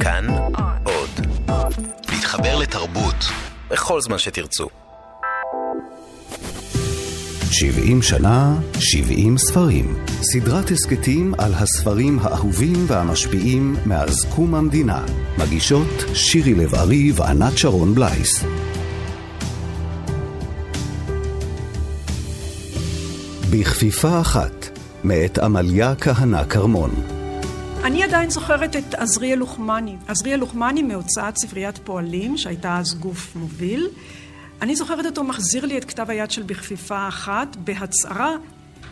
כאן עוד. להתחבר לתרבות בכל זמן שתרצו. 70 שנה, 70 ספרים. סדרת הסכתים על הספרים האהובים והמשפיעים מאז קום המדינה. מגישות שירי לב-ארי וענת שרון בלייס. בכפיפה אחת, מאת עמליה כהנא כרמון. אני עדיין זוכרת את עזריאל לוחמני. עזריאל לוחמני מהוצאת ספריית פועלים, שהייתה אז גוף מוביל. אני זוכרת אותו מחזיר לי את כתב היד של בכפיפה אחת, בהצהרה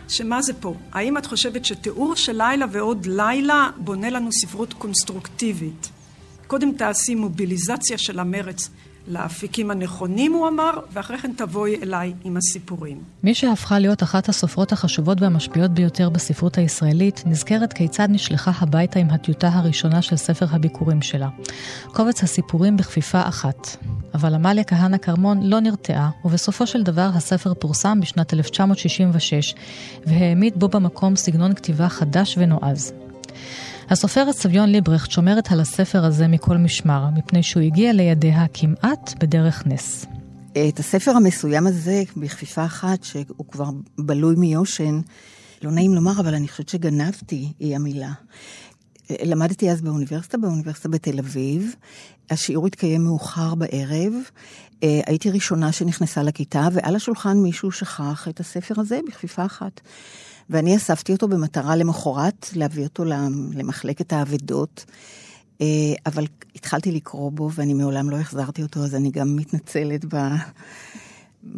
שמה זה פה? האם את חושבת שתיאור של לילה ועוד לילה בונה לנו ספרות קונסטרוקטיבית? קודם תעשי מוביליזציה של המרץ לאפיקים הנכונים, הוא אמר, ואחרי כן תבואי אליי עם הסיפורים. מי שהפכה להיות אחת הסופרות החשובות והמשפיעות ביותר בספרות הישראלית, נזכרת כיצד נשלחה הביתה עם הטיוטה הראשונה של ספר הביקורים שלה. קובץ הסיפורים בכפיפה אחת. אבל עמליה כהנא כרמון לא נרתעה, ובסופו של דבר הספר פורסם בשנת 1966, והעמיד בו במקום סגנון כתיבה חדש ונועז. הסופרת סביון ליברכט שומרת על הספר הזה מכל משמר, מפני שהוא הגיע לידיה כמעט בדרך נס. את הספר המסוים הזה, בכפיפה אחת, שהוא כבר בלוי מיושן, לא נעים לומר, אבל אני חושבת שגנבתי, היא המילה. למדתי אז באוניברסיטה, באוניברסיטה בתל אביב. השיעור התקיים מאוחר בערב. הייתי ראשונה שנכנסה לכיתה, ועל השולחן מישהו שכח את הספר הזה בכפיפה אחת. ואני אספתי אותו במטרה למחרת להביא אותו למחלקת האבדות. אבל התחלתי לקרוא בו ואני מעולם לא החזרתי אותו, אז אני גם מתנצלת ב...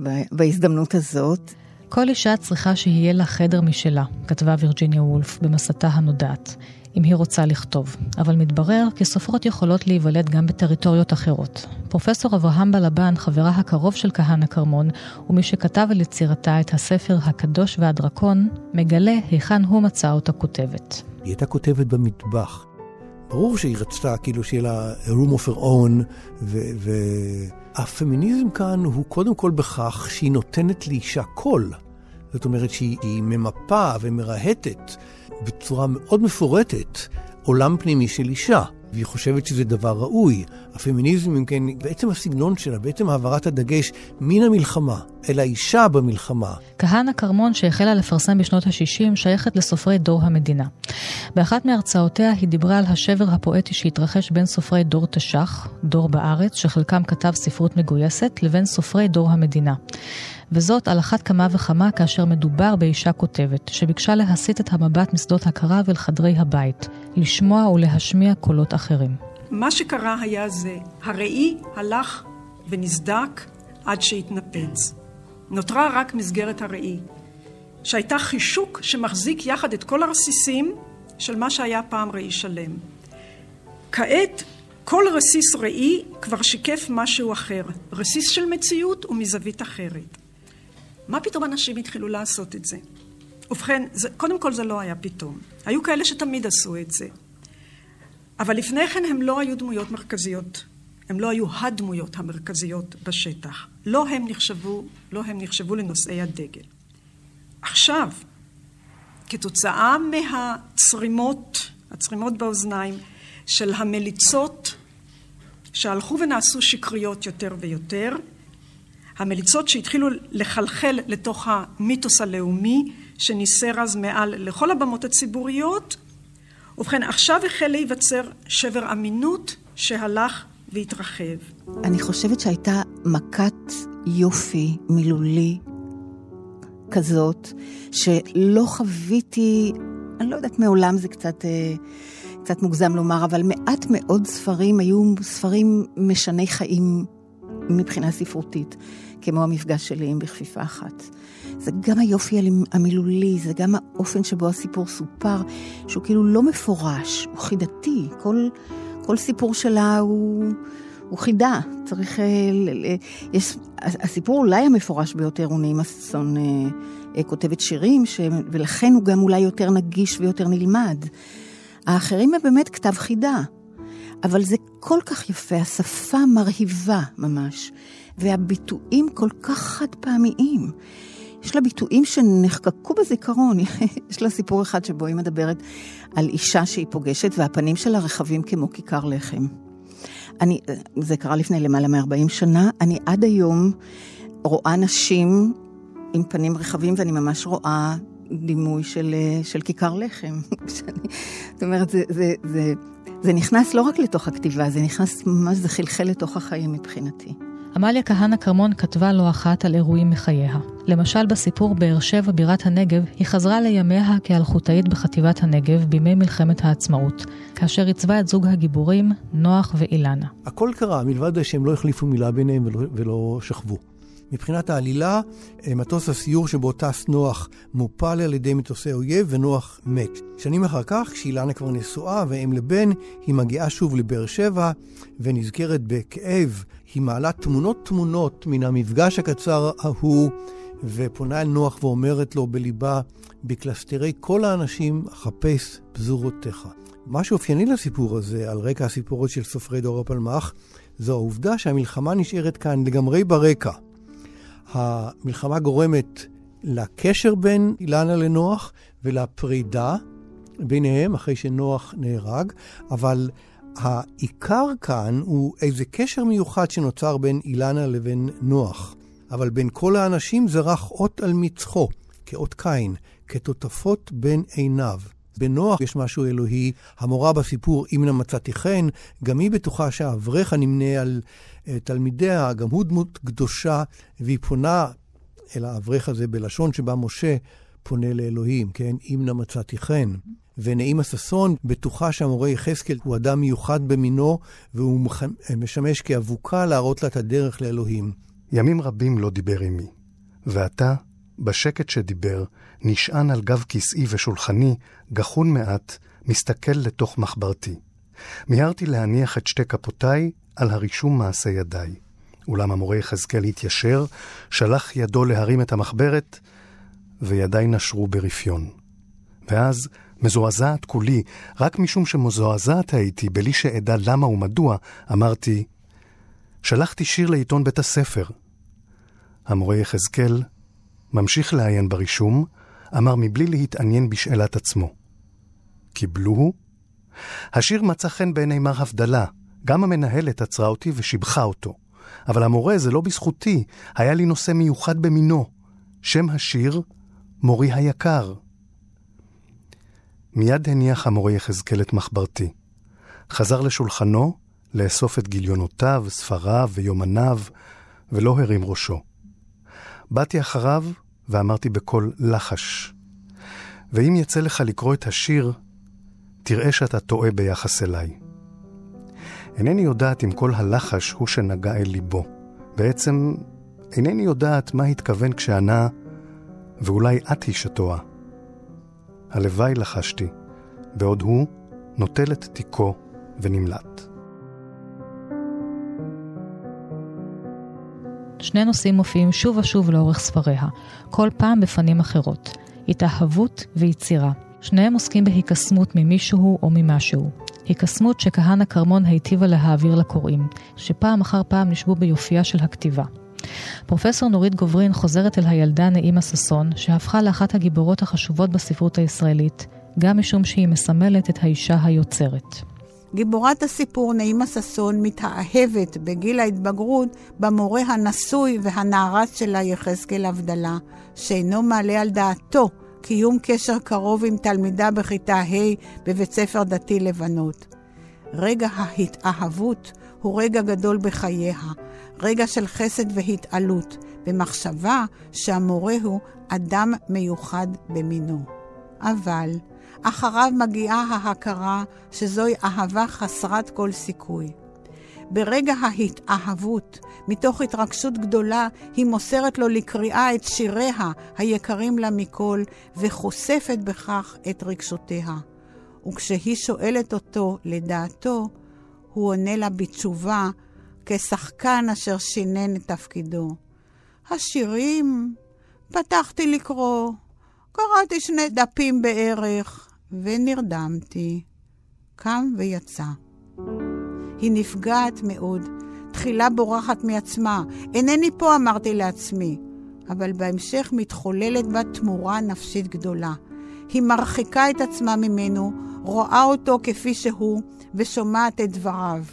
ב... בהזדמנות הזאת. כל אישה צריכה שיהיה לה חדר משלה, כתבה וירג'יניה וולף במסתה הנודעת, אם היא רוצה לכתוב. אבל מתברר כי סופרות יכולות להיוולד גם בטריטוריות אחרות. פרופסור אברהם בלבן, חברה הקרוב של כהנא כרמון, ומי שכתב על יצירתה את הספר הקדוש והדרקון, מגלה היכן הוא מצא אותה כותבת. היא הייתה כותבת במטבח. ברור שהיא רצתה כאילו שיהיה לה room of her own, והפמיניזם כאן הוא קודם כל בכך שהיא נותנת לאישה קול. זאת אומרת שהיא ממפה ומרהטת בצורה מאוד מפורטת עולם פנימי של אישה. והיא חושבת שזה דבר ראוי. הפמיניזם, אם כן, בעצם הסגנון שלה, בעצם העברת הדגש מן המלחמה אל האישה במלחמה. כהנא כרמון, שהחלה לפרסם בשנות ה-60, שייכת לסופרי דור המדינה. באחת מהרצאותיה היא דיברה על השבר הפואטי שהתרחש בין סופרי דור תש"ח, דור בארץ, שחלקם כתב ספרות מגויסת, לבין סופרי דור המדינה. וזאת על אחת כמה וכמה כאשר מדובר באישה כותבת, שביקשה להסיט את המבט משדות הקרב אל חדרי הבית, לשמוע ולהשמיע קולות אחרים. מה שקרה היה זה, הראי הלך ונסדק עד שהתנפץ. נותרה רק מסגרת הראי, שהייתה חישוק שמחזיק יחד את כל הרסיסים של מה שהיה פעם ראי שלם. כעת כל רסיס ראי כבר שיקף משהו אחר, רסיס של מציאות ומזווית אחרת. מה פתאום אנשים התחילו לעשות את זה? ובכן, זה, קודם כל זה לא היה פתאום. היו כאלה שתמיד עשו את זה. אבל לפני כן הם לא היו דמויות מרכזיות. הם לא היו הדמויות המרכזיות בשטח. לא הם נחשבו, לא הם נחשבו לנושאי הדגל. עכשיו, כתוצאה מהצרימות, הצרימות באוזניים, של המליצות שהלכו ונעשו שקריות יותר ויותר, המליצות שהתחילו לחלחל לתוך המיתוס הלאומי שניסר אז מעל לכל הבמות הציבוריות. ובכן, עכשיו החל להיווצר שבר אמינות שהלך והתרחב. אני חושבת שהייתה מכת יופי מילולי כזאת, שלא חוויתי, אני לא יודעת, מעולם זה קצת, אה, קצת מוגזם לומר, אבל מעט מאוד ספרים היו ספרים משני חיים מבחינה ספרותית, כמו המפגש שלי עם בכפיפה אחת. זה גם היופי המילולי, זה גם האופן שבו הסיפור סופר, שהוא כאילו לא מפורש, הוא חידתי. כל, כל סיפור שלה הוא, הוא חידה. צריך... אה, יש, הסיפור אולי המפורש ביותר הוא נעימה ששון אה, אה, כותבת שירים, ש, ולכן הוא גם אולי יותר נגיש ויותר נלמד. האחרים הם באמת כתב חידה. אבל זה כל כך יפה, השפה מרהיבה ממש, והביטויים כל כך חד פעמיים, יש לה ביטויים שנחקקו בזיכרון. יש לה סיפור אחד שבו היא מדברת על אישה שהיא פוגשת, והפנים שלה רחבים כמו כיכר לחם. אני, זה קרה לפני למעלה מ-40 שנה, אני עד היום רואה נשים עם פנים רחבים, ואני ממש רואה דימוי של, של כיכר לחם. זאת אומרת, זה, זה, זה, זה נכנס לא רק לתוך הכתיבה, זה נכנס ממש, זה חלחל לתוך החיים מבחינתי. עמליה כהנא כרמון כתבה לא אחת על אירועים מחייה. למשל בסיפור באר שבע בירת הנגב, היא חזרה לימיה כאלחוטאית בחטיבת הנגב בימי מלחמת העצמאות, כאשר עיצבה את זוג הגיבורים, נוח ואילנה. הכל קרה, מלבד שהם לא החליפו מילה ביניהם ולא, ולא שכבו. מבחינת העלילה, אה, מטוס הסיור שבו טס נוח מופל על ידי מטוסי אויב ונוח מת. שנים אחר כך, כשאילנה כבר נשואה ואם לבן, היא מגיעה שוב לבאר שבע ונזכרת בכאב. היא מעלה תמונות תמונות מן המפגש הקצר ההוא ופונה אל נוח ואומרת לו בליבה, בקלסתרי כל האנשים אחפש פזורותיך. מה שאופייני לסיפור הזה, על רקע הסיפורות של סופרי דור הפלמ"ח, זו העובדה שהמלחמה נשארת כאן לגמרי ברקע. המלחמה גורמת לקשר בין אילנה לנוח ולפרידה ביניהם אחרי שנוח נהרג, אבל העיקר כאן הוא איזה קשר מיוחד שנוצר בין אילנה לבין נוח. אבל בין כל האנשים זרח אות על מצחו, כאות קין, כתותפות בין עיניו. בנוח יש משהו אלוהי. המורה בסיפור, אם נא מצאתי חן, גם היא בטוחה שהאברך הנמנה על uh, תלמידיה, גם הוא דמות קדושה, והיא פונה אל האברך הזה בלשון שבה משה פונה לאלוהים, כן? אם נא מצאתי חן. ונעימה ששון בטוחה שהמורה יחזקאל הוא אדם מיוחד במינו, והוא משמש כאבוקה להראות לה את הדרך לאלוהים. ימים רבים לא דיבר עמי, ועתה, בשקט שדיבר, נשען על גב כיסאי ושולחני, גחון מעט, מסתכל לתוך מחברתי. מיהרתי להניח את שתי כפותיי על הרישום מעשה ידיי. אולם המורה יחזקאל התיישר, שלח ידו להרים את המחברת, וידיי נשרו ברפיון. ואז, מזועזעת כולי, רק משום שמזועזעת הייתי, בלי שאדע למה ומדוע, אמרתי, שלחתי שיר לעיתון בית הספר. המורה יחזקאל ממשיך לעיין ברישום, אמר מבלי להתעניין בשאלת עצמו. קיבלוהו? השיר מצא חן בעיני מר הבדלה. גם המנהלת עצרה אותי ושיבחה אותו. אבל המורה זה לא בזכותי, היה לי נושא מיוחד במינו. שם השיר, מורי היקר. מיד הניח המורה יחזקאל את מחברתי. חזר לשולחנו לאסוף את גיליונותיו, ספריו ויומניו, ולא הרים ראשו. באתי אחריו ואמרתי בקול לחש, ואם יצא לך לקרוא את השיר, תראה שאתה טועה ביחס אליי. אינני יודעת אם כל הלחש הוא שנגע אל ליבו. בעצם, אינני יודעת מה התכוון כשענה, ואולי את היא שטועה. הלוואי לחשתי, בעוד הוא נוטל את תיקו ונמלט. שני נושאים מופיעים שוב ושוב לאורך ספריה, כל פעם בפנים אחרות, התאהבות ויצירה. שניהם עוסקים בהיקסמות ממישהו או ממשהו. היקסמות שכהנא כרמון היטיבה להעביר לקוראים, שפעם אחר פעם נשבו ביופייה של הכתיבה. פרופסור נורית גוברין חוזרת אל הילדה נעימה ששון, שהפכה לאחת הגיבורות החשובות בספרות הישראלית, גם משום שהיא מסמלת את האישה היוצרת. גיבורת הסיפור נעימה ששון מתאהבת בגיל ההתבגרות במורה הנשוי והנערץ שלה יחזקאל הבדלה, שאינו מעלה על דעתו קיום קשר קרוב עם תלמידה בכיתה ה' בבית ספר דתי לבנות. רגע ההתאהבות הוא רגע גדול בחייה, רגע של חסד והתעלות, במחשבה שהמורה הוא אדם מיוחד במינו. אבל אחריו מגיעה ההכרה שזוהי אהבה חסרת כל סיכוי. ברגע ההתאהבות, מתוך התרגשות גדולה, היא מוסרת לו לקריאה את שיריה היקרים לה מכל, וחושפת בכך את רגשותיה. וכשהיא שואלת אותו לדעתו, הוא עונה לה בתשובה, כשחקן אשר שינן את תפקידו. השירים, פתחתי לקרוא, קראתי שני דפים בערך, ונרדמתי. קם ויצא. היא נפגעת מאוד, תחילה בורחת מעצמה. אינני פה, אמרתי לעצמי. אבל בהמשך מתחוללת בה תמורה נפשית גדולה. היא מרחיקה את עצמה ממנו, רואה אותו כפי שהוא, ושומעת את דבריו.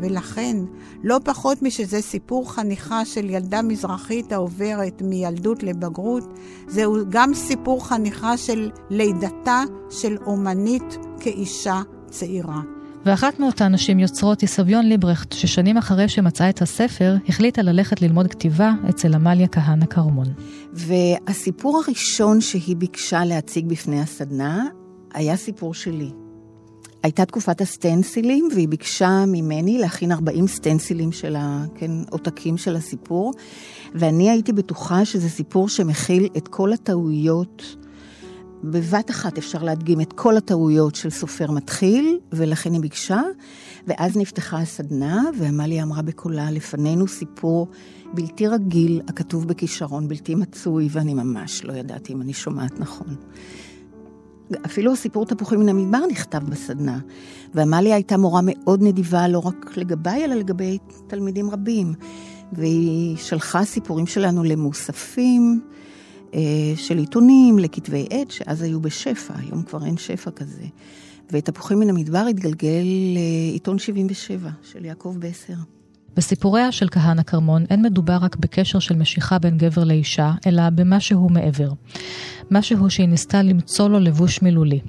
ולכן, לא פחות משזה סיפור חניכה של ילדה מזרחית העוברת מילדות לבגרות, זהו גם סיפור חניכה של לידתה של אומנית כאישה צעירה. ואחת מאותן נשים יוצרות היא סביון ליברכט, ששנים אחרי שמצאה את הספר, החליטה ללכת ללמוד כתיבה אצל עמליה כהנא כרמון. והסיפור הראשון שהיא ביקשה להציג בפני הסדנה היה סיפור שלי. הייתה תקופת הסטנסילים, והיא ביקשה ממני להכין 40 סטנסילים של ה... כן, עותקים של הסיפור, ואני הייתי בטוחה שזה סיפור שמכיל את כל הטעויות. בבת אחת אפשר להדגים את כל הטעויות של סופר מתחיל, ולכן היא ביקשה, ואז נפתחה הסדנה, ועמליה אמרה בקולה, לפנינו סיפור בלתי רגיל, הכתוב בכישרון בלתי מצוי, ואני ממש לא ידעתי אם אני שומעת נכון. אפילו הסיפור תפוחים מן המדבר נכתב בסדנה. ועמליה הייתה מורה מאוד נדיבה, לא רק לגביי, אלא לגבי תלמידים רבים. והיא שלחה סיפורים שלנו למוספים אה, של עיתונים, לכתבי עת, שאז היו בשפע, היום כבר אין שפע כזה. ותפוחים מן המדבר התגלגל לעיתון 77 של יעקב בסר. בסיפוריה של כהנא כרמון אין מדובר רק בקשר של משיכה בין גבר לאישה, אלא במשהו מעבר. משהו שהיא ניסתה למצוא לו לבוש מילולי.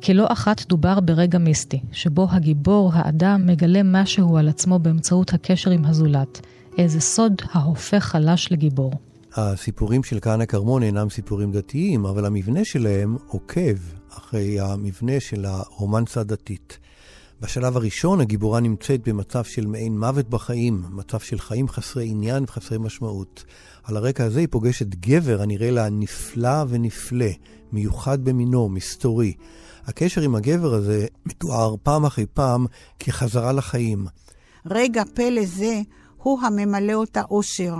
כי לא אחת דובר ברגע מיסטי, שבו הגיבור, האדם, מגלה משהו על עצמו באמצעות הקשר עם הזולת. איזה סוד ההופך חלש לגיבור. הסיפורים של כהנא כרמון אינם סיפורים דתיים, אבל המבנה שלהם עוקב אחרי המבנה של הרומנסה הדתית. בשלב הראשון הגיבורה נמצאת במצב של מעין מוות בחיים, מצב של חיים חסרי עניין וחסרי משמעות. על הרקע הזה היא פוגשת גבר הנראה לה נפלא ונפלא, מיוחד במינו, מסתורי. הקשר עם הגבר הזה מתואר פעם אחרי פעם כחזרה לחיים. רגע פלא זה הוא הממלא אותה אושר,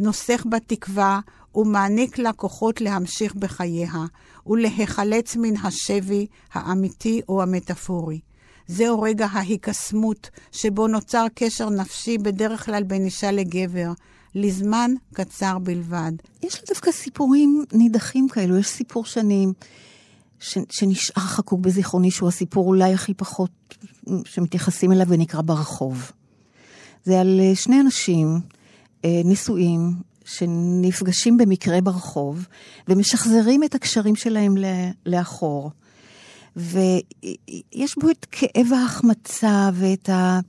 נוסך בתקווה ומעניק לה כוחות להמשיך בחייה ולהיחלץ מן השבי האמיתי או המטאפורי. זהו רגע ההיקסמות שבו נוצר קשר נפשי בדרך כלל בין אישה לגבר, לזמן קצר בלבד. יש לי דווקא סיפורים נידחים כאלו. יש סיפור שאני, ש, שנשאר חקוק בזיכרוני, שהוא הסיפור אולי הכי פחות שמתייחסים אליו ונקרא ברחוב. זה על אה, שני אנשים אה, נשואים שנפגשים במקרה ברחוב ומשחזרים את הקשרים שלהם לאחור. ויש בו את כאב ההחמצה ואת, ה...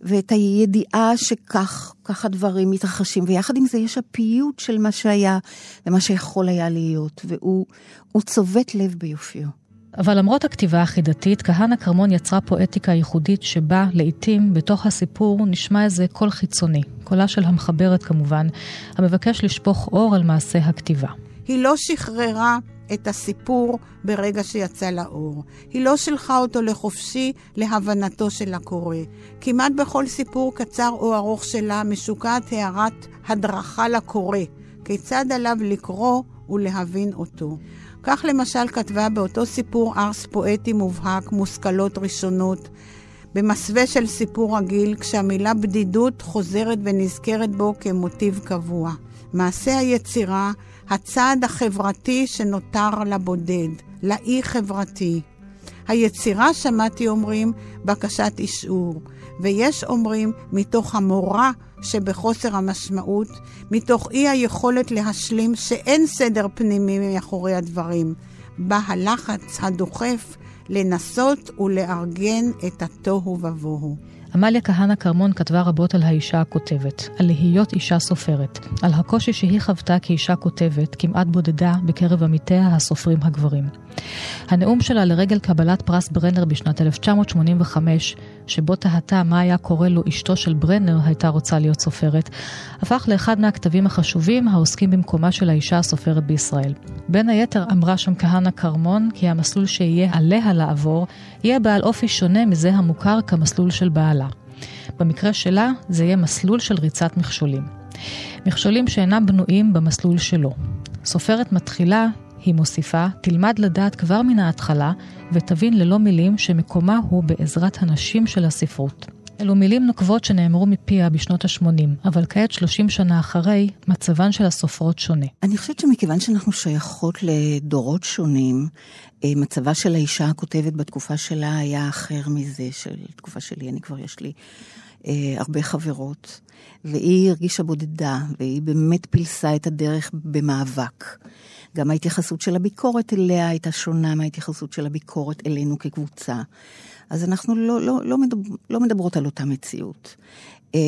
ואת הידיעה שכך, כך הדברים מתרחשים, ויחד עם זה יש הפיוט של מה שהיה ומה שיכול היה להיות, והוא צובט לב ביופיו. אבל למרות הכתיבה החידתית, כהנא כרמון יצרה פואטיקה ייחודית שבה, לעתים, בתוך הסיפור נשמע איזה קול חיצוני, קולה של המחברת כמובן, המבקש לשפוך אור על מעשה הכתיבה. היא לא שחררה את הסיפור ברגע שיצא לאור. היא לא שלחה אותו לחופשי להבנתו של הקורא. כמעט בכל סיפור קצר או ארוך שלה משוקעת הערת הדרכה לקורא, כיצד עליו לקרוא ולהבין אותו. כך למשל כתבה באותו סיפור ארס פואטי מובהק, מושכלות ראשונות, במסווה של סיפור רגיל, כשהמילה בדידות חוזרת ונזכרת בו כמוטיב קבוע. מעשה היצירה הצעד החברתי שנותר לבודד, לאי חברתי. היצירה, שמעתי אומרים, בקשת אישור, ויש אומרים מתוך המורא שבחוסר המשמעות, מתוך אי היכולת להשלים שאין סדר פנימי מאחורי הדברים, בא הלחץ הדוחף לנסות ולארגן את התוהו ובוהו. עמליה כהנא כרמון כתבה רבות על האישה הכותבת, על להיות אישה סופרת, על הקושי שהיא חוותה כאישה כותבת, כמעט בודדה, בקרב עמיתיה הסופרים הגברים. הנאום שלה לרגל קבלת פרס ברנר בשנת 1985, שבו תהתה מה היה קורה לו אשתו של ברנר הייתה רוצה להיות סופרת, הפך לאחד מהכתבים החשובים העוסקים במקומה של האישה הסופרת בישראל. בין היתר אמרה שם כהנא כרמון כי המסלול שיהיה עליה לעבור, יהיה בעל אופי שונה מזה המוכר כמסלול של בעלה. במקרה שלה זה יהיה מסלול של ריצת מכשולים. מכשולים שאינם בנויים במסלול שלו. סופרת מתחילה היא מוסיפה, תלמד לדעת כבר מן ההתחלה ותבין ללא מילים שמקומה הוא בעזרת הנשים של הספרות. אלו מילים נוקבות שנאמרו מפיה בשנות ה-80, אבל כעת, 30 שנה אחרי, מצבן של הסופרות שונה. אני חושבת שמכיוון שאנחנו שייכות לדורות שונים, אה, מצבה של האישה הכותבת בתקופה שלה היה אחר מזה של תקופה שלי. אני כבר יש לי אה, הרבה חברות, והיא הרגישה בודדה, והיא באמת פילסה את הדרך במאבק. גם ההתייחסות של הביקורת אליה הייתה שונה מההתייחסות של הביקורת אלינו כקבוצה. אז אנחנו לא, לא, לא, מדבר, לא מדברות על אותה מציאות. אה,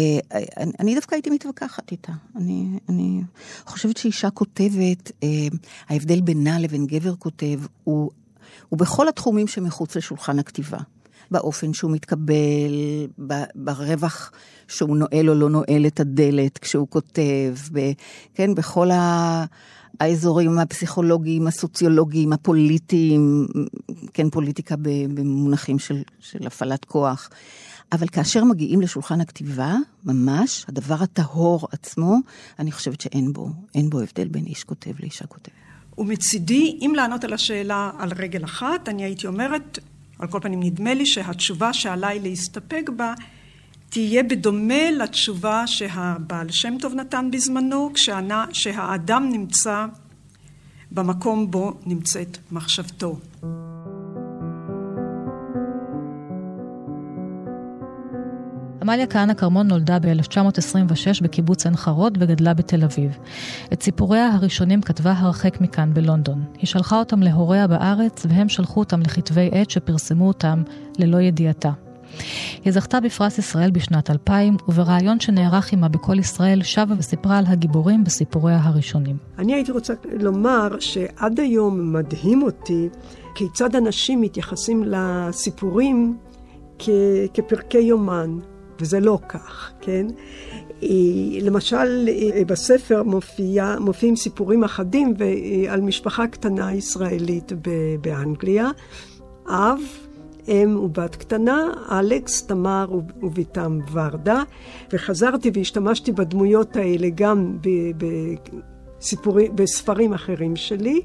אני, אני דווקא הייתי מתווכחת איתה. אני, אני חושבת שאישה כותבת, אה, ההבדל בינה לבין גבר כותב הוא, הוא בכל התחומים שמחוץ לשולחן הכתיבה. באופן שהוא מתקבל, ברווח שהוא נועל או לא נועל את הדלת כשהוא כותב, כן, בכל ה... האזורים הפסיכולוגיים, הסוציולוגיים, הפוליטיים, כן, פוליטיקה במונחים של, של הפעלת כוח. אבל כאשר מגיעים לשולחן הכתיבה, ממש, הדבר הטהור עצמו, אני חושבת שאין בו, אין בו הבדל בין איש כותב לאישה כותבת. ומצידי, אם לענות על השאלה על רגל אחת, אני הייתי אומרת, על כל פנים נדמה לי שהתשובה שעליי להסתפק בה תהיה בדומה לתשובה שהבעל שם טוב נתן בזמנו, כשענה שהאדם נמצא במקום בו נמצאת מחשבתו. עמליה כהנא כרמון נולדה ב-1926 בקיבוץ עין חרוד וגדלה בתל אביב. את סיפוריה הראשונים כתבה הרחק מכאן בלונדון. היא שלחה אותם להוריה בארץ והם שלחו אותם לכתבי עת שפרסמו אותם ללא ידיעתה. היא זכתה בפרס ישראל בשנת 2000, ובריאיון שנערך עימה בקול ישראל שבה וסיפרה על הגיבורים בסיפוריה הראשונים. אני הייתי רוצה לומר שעד היום מדהים אותי כיצד אנשים מתייחסים לסיפורים כ- כפרקי יומן, וזה לא כך, כן? למשל, בספר מופיע, מופיעים סיפורים אחדים על משפחה קטנה ישראלית באנגליה. אב אם ובת קטנה, אלכס, תמר ובתם ורדה, וחזרתי והשתמשתי בדמויות האלה גם בסיפורי, בספרים אחרים שלי,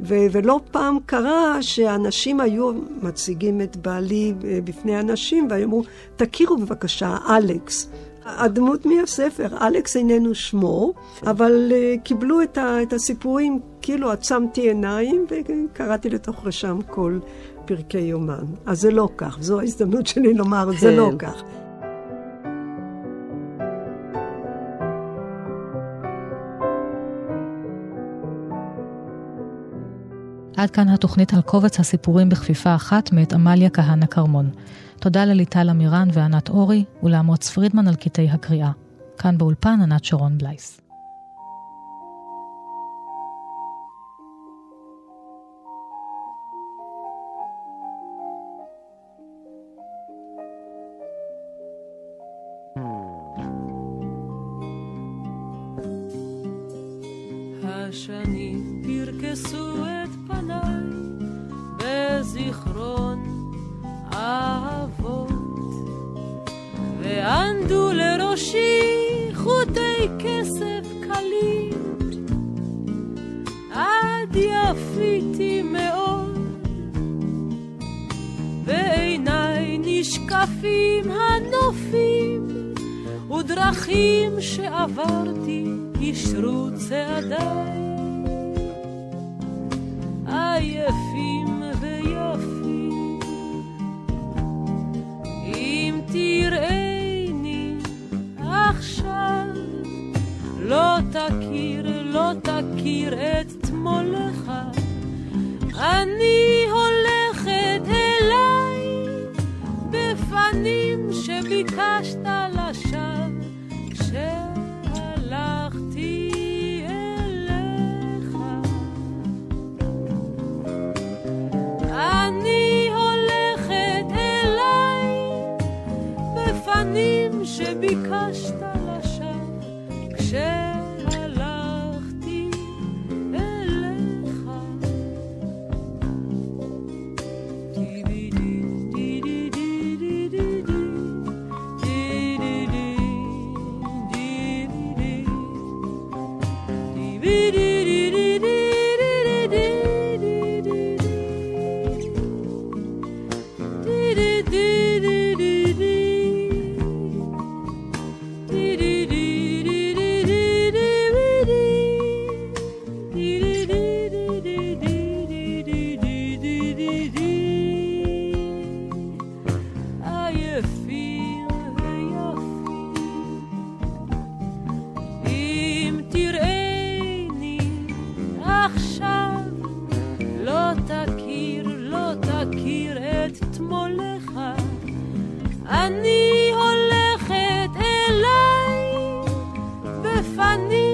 ו- ולא פעם קרה שאנשים היו מציגים את בעלי בפני אנשים ואמרו, תכירו בבקשה, אלכס. הדמות מהספר, אלכס איננו שמו, אבל uh, קיבלו את, ה, את הסיפורים, כאילו עצמתי עיניים וקראתי לתוך רשם כל פרקי יומן. אז זה לא כך, זו ההזדמנות שלי לומר, כן. זה לא כן. כך. עד כאן התוכנית על קובץ הסיפורים בכפיפה אחת מאת עמליה כהנא כרמון. תודה לליטל אמירן וענת אורי ולאמוץ פרידמן על קטעי הקריאה. כאן באולפן ענת שרון בלייס. השנים פרקסו את פניי בזיכרון אהבות וענדו לראשי חוטי כסף קלים עד יפיתי מאוד. בעיניי נשקפים הנופים ודרכים שעברתי יישרו צעדיי תכיר, לא תכיר את תמולך. אני הולכת אליי בפנים שביקשת לשווא. שביקשת תכיר את תמולך. אני הולכת אליי בפנים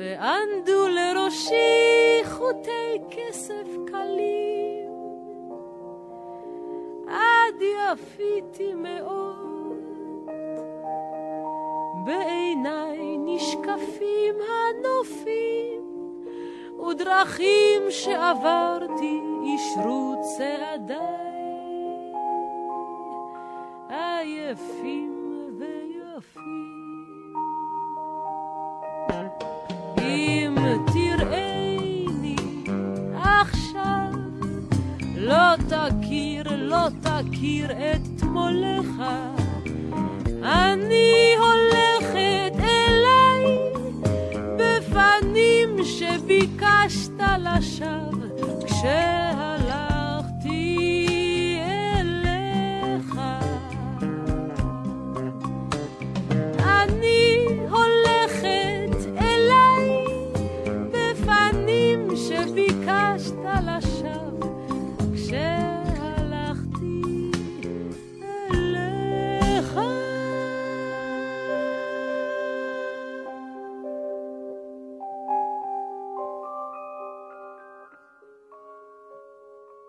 וענדו לראשי חוטי כסף קלים, עד יפיתי מאוד. בעיניי נשקפים הנופים, ודרכים שעברתי אישרו צעדיי, תכיר את תמולך. אני הולכת אליי בפנים שביקשת לשווא כשהלכתי